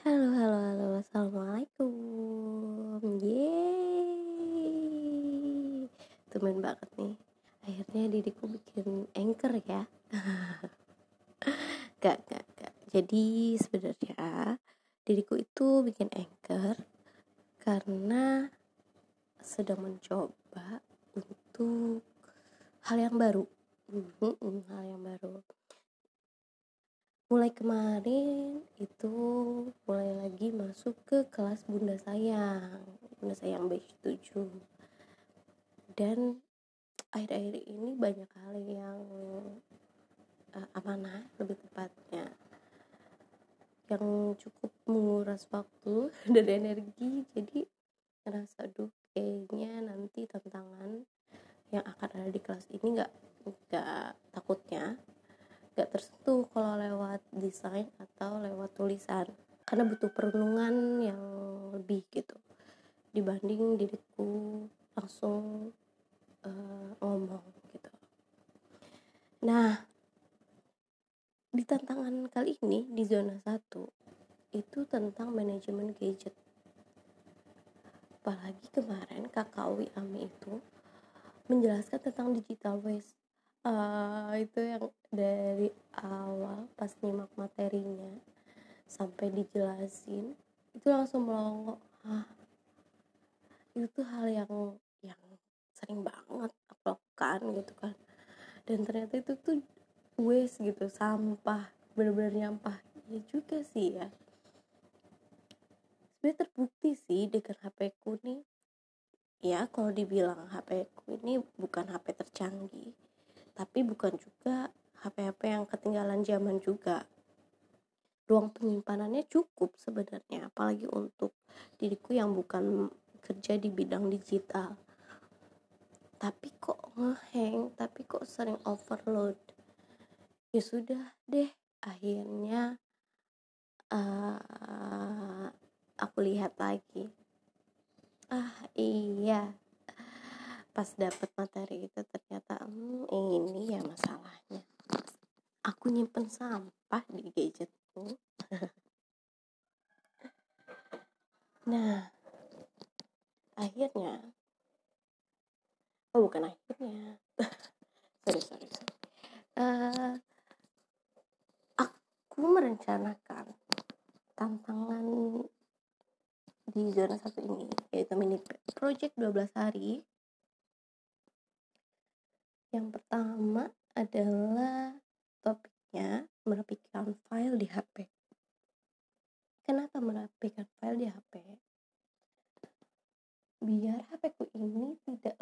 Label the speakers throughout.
Speaker 1: Halo, halo, halo, assalamualaikum. Yeay, temen banget nih. Akhirnya diriku bikin anchor ya. gak, gak, gak. Jadi sebenarnya diriku itu bikin anchor karena sedang mencoba untuk hal yang baru. hal yang baru mulai kemarin itu mulai lagi masuk ke kelas bunda sayang bunda sayang batch 7 dan akhir-akhir ini banyak hal yang uh, amanah lebih tepatnya. Yang cukup menguras waktu dan energi jadi ngerasa duh kayaknya nanti tantangan yang akan ada di kelas ini nggak nggak takutnya gak tersentuh kalau lewat desain atau lewat tulisan. Karena butuh perenungan yang lebih gitu. Dibanding diriku langsung uh, ngomong gitu. Nah di tantangan kali ini di zona 1 itu tentang manajemen gadget. Apalagi kemarin kakak Ami itu menjelaskan tentang digital waste uh, itu yang dari awal pas nyimak materinya sampai dijelasin itu langsung melongo ah itu tuh hal yang yang sering banget aku lakukan gitu kan. Dan ternyata itu tuh waste gitu sampah bener-bener nyampah. Ya juga sih ya. Sebenarnya terbukti sih dengan HP ku nih. Ya kalau dibilang HP ku ini bukan HP tercanggih tapi bukan juga HP-HP yang ketinggalan zaman juga. Ruang penyimpanannya cukup sebenarnya apalagi untuk diriku yang bukan kerja di bidang digital. Tapi kok ngeheng tapi kok sering overload. Ya sudah deh akhirnya uh, aku lihat lagi. Ah iya pas dapet materi itu ternyata hmm, ini ya masalahnya. Aku nyimpen sampah di gadgetku. Nah akhirnya oh bukan akhirnya. Sorry sorry, sorry. Uh, aku merencanakan tantangan di zona satu ini yaitu mini project 12 hari yang pertama adalah topiknya merapikan file di HP. Kenapa merapikan file di HP? Biar HP ku ini tidak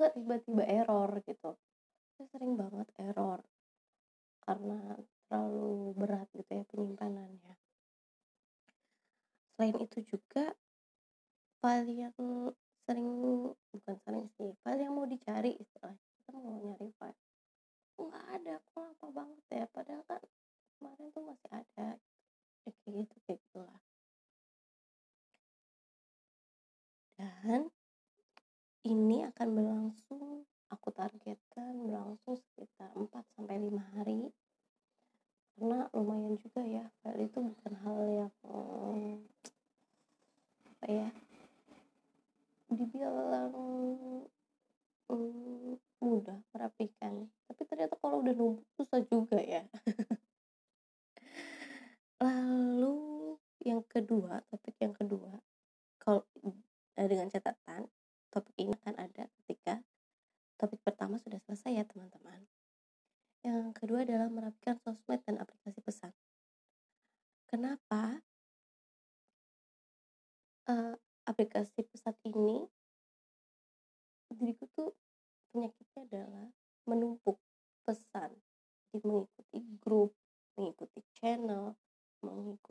Speaker 1: nggak tiba-tiba error gitu. Saya sering banget error karena terlalu berat gitu ya penyimpanannya. Selain itu juga file yang sering bukan sering sih file yang mau dicari istilahnya kita mau nyari file nggak ada kok apa banget ya padahal kan kemarin tuh masih ada ya, kayak gitu kayak gitulah dan ini akan berlangsung aku targetkan berlangsung sekitar 4 sampai 5 hari karena lumayan juga ya file itu bukan hal yang hmm, apa ya dibilang hmm, mudah merapikan tapi ternyata kalau udah numpuk susah juga ya lalu yang kedua topik yang kedua kalau Eh, dengan catatan topik ini akan ada ketika topik pertama sudah selesai ya teman-teman. Yang kedua adalah merapikan sosmed dan aplikasi pesan. Kenapa uh, aplikasi pesan ini diriku tuh penyakitnya adalah menumpuk pesan jadi mengikuti grup mengikuti channel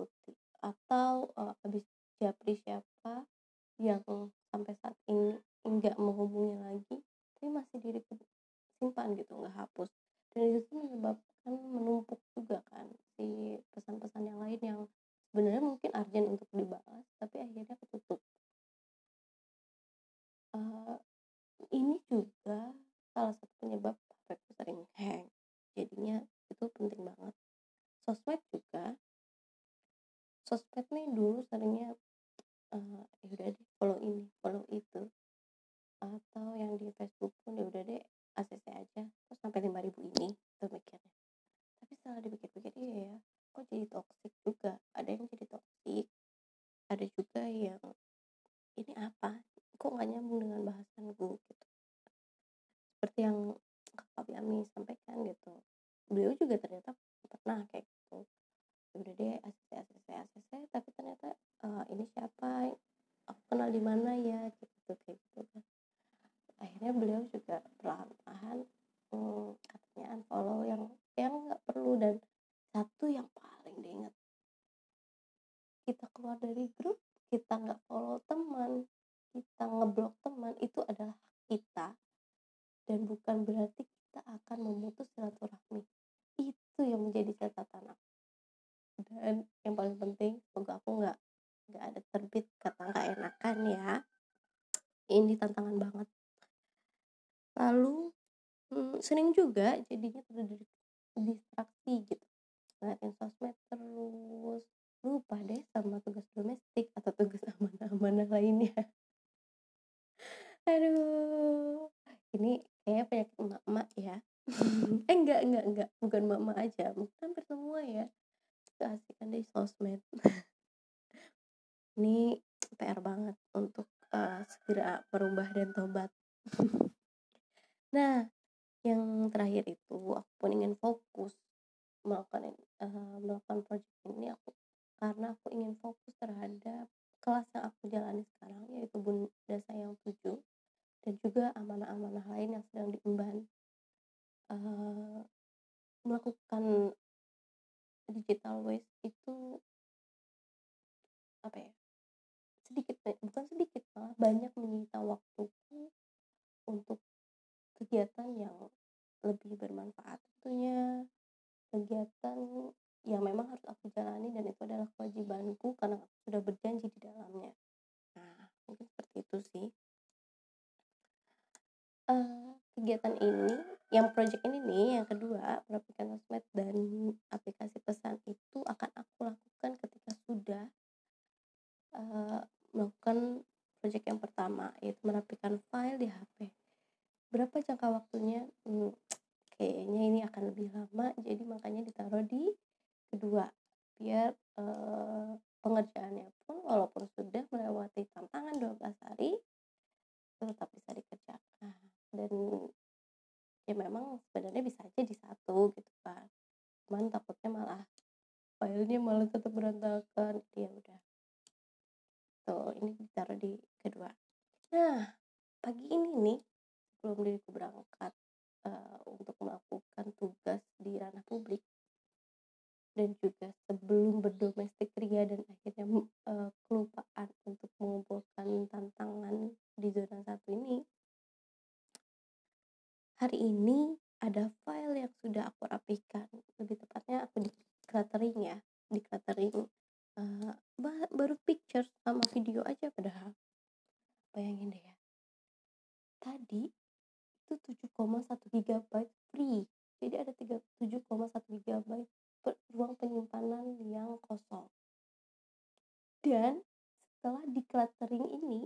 Speaker 1: mengikuti atau uh, habis japri siapa yang sampai saat ini nggak menghubungi lagi tapi masih diri simpan gitu nggak hapus. Dan itu menyebabkan menumpuk juga kan si pesan-pesan yang lain yang sebenarnya mungkin urgent untuk dibalas tapi akhirnya ketutup. Uh, ini juga salah satu penyebab HP sering hang jadinya itu penting banget sosmed juga sosmed nih dulu seringnya uh, ya udah deh follow ini follow itu atau yang di Facebook pun ya udah deh ACC aja terus sampai lima ribu ini tuh mikirnya setelah dipikir-pikir iya ya kok jadi toxic juga? Ada yang jadi toxic ada juga yang ini apa? Kok gak nyambung dengan bahasan gue gitu. Seperti yang kakak Yami sampaikan gitu. Beliau juga ternyata pernah kayak gitu. Ya udah deh ACC ACC ACC tapi ternyata uh, ini siapa? Aku kenal di mana ya? Gitu kayak gitu kan. Akhirnya beliau juga perlahan-lahan hmm, katanya unfollow yang yang nggak perlu dan satu yang paling diingat. Kita keluar dari grup kita nggak follow teman kita ngeblok teman itu adalah kita. Dan bukan berarti kita akan memutus silaturahmi. Itu yang menjadi catatan aku. Dan yang paling penting semoga aku nggak nggak ada terbit kata nggak enakan ya. Ini tantangan banget. Lalu hmm, sering juga jadinya terdistraksi gitu. Ngeliatin sosmed terus lupa deh sama tugas domestik atau tugas amanah-amanah lainnya. Aduh ini kayak penyakit emak-emak ya. Eh enggak enggak enggak bukan emak-emak aja mungkin hampir semua ya keasikan di sosmed. Ini PR banget untuk uh, segera merubah dan tobat. Nah, yang terakhir itu aku pun ingin fokus melakukan uh, melakukan project ini aku karena aku ingin fokus terhadap kelas yang aku jalani sekarang yaitu Bunda Sayang 7 dan juga amanah-amanah lain yang sedang diemban uh, melakukan digital waste itu apa ya sedikit bukan sedikit malah banyak menyita waktuku untuk kegiatan yang lebih bermanfaat tentunya kegiatan yang memang harus aku jalani dan itu adalah kewajibanku karena aku sudah berjanji di dalamnya. Nah mungkin seperti itu sih. Uh, kegiatan ini yang project ini nih yang kedua merapikan sosmed dan aplikasi pesan itu akan aku lakukan ketika sudah uh, melakukan project yang pertama yaitu merapikan file di HP berapa jangka waktunya? Hmm, kayaknya ini akan lebih lama jadi makanya ditaruh di kedua biar eh, pengerjaannya pun walaupun sudah melewati tantangan 12 hari tetap bisa dikerjakan. Dan ya memang sebenarnya bisa aja di satu gitu kan cuman takutnya malah filenya malah tetap berantakan ya udah. Tuh ini ditaruh di kedua. Nah pagi ini nih sebelum diriku berangkat uh, untuk melakukan tugas di ranah publik. Dan juga sebelum berdomestik ria dan akhirnya uh, kelupaan untuk mengumpulkan tantangan di zona satu ini hari ini ada file yang sudah aku rapikan. Lebih tepatnya aku di cluttering ya di cluttering uh, baru picture sama video aja padahal. Bayangin deh ya. Tadi itu 7,1 GB free. Jadi ada 7,1 GB ruang penyimpanan yang kosong. Dan setelah decluttering ini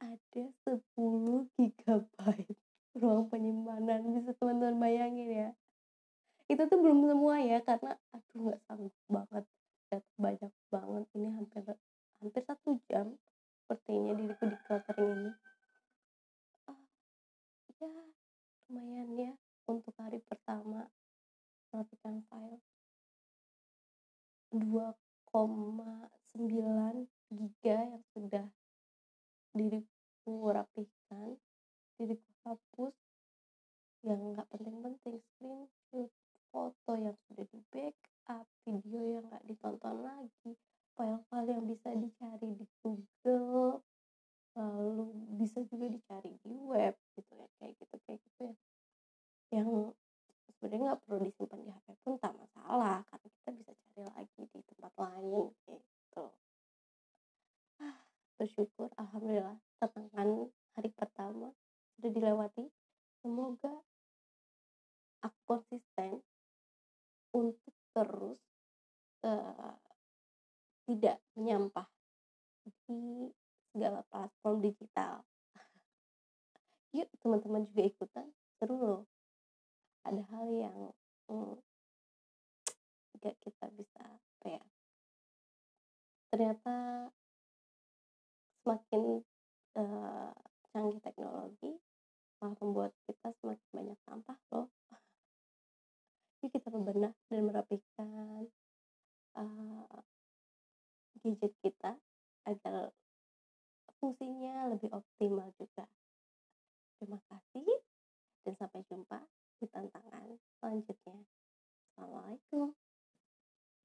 Speaker 1: ada 10 GB ruang penyimpanan. Bisa teman-teman bayangin ya. Itu tuh belum semua ya karena aduh nggak sanggup banget. Data banyak banget. Ini hampir hampir satu jam sepertinya diriku decluttering ini ya lumayan ya untuk hari pertama merapikan file. 2,9 giga yang sudah diriku rapihkan diriku hapus yang nggak penting-penting screenshot foto yang sudah di backup video yang nggak ditonton lagi file-file yang bisa dicari di Google lalu bisa juga dicari di web gitu ya kayak gitu kayak gitu ya yang sebenarnya nggak perlu disimpan di HP pun tak masalah karena kita bisa cari lagi di tempat lain gitu ah, bersyukur alhamdulillah tantangan hari pertama sudah dilewati semoga aku konsisten untuk terus uh, tidak menyampah di segala platform digital. Yuk teman-teman juga ikutan. Seru loh. Ada hal yang hmm, gak kita bisa apa ya ternyata semakin uh, canggih teknologi malah membuat kita semakin banyak sampah loh. Yuk kita berbenah dan merapikan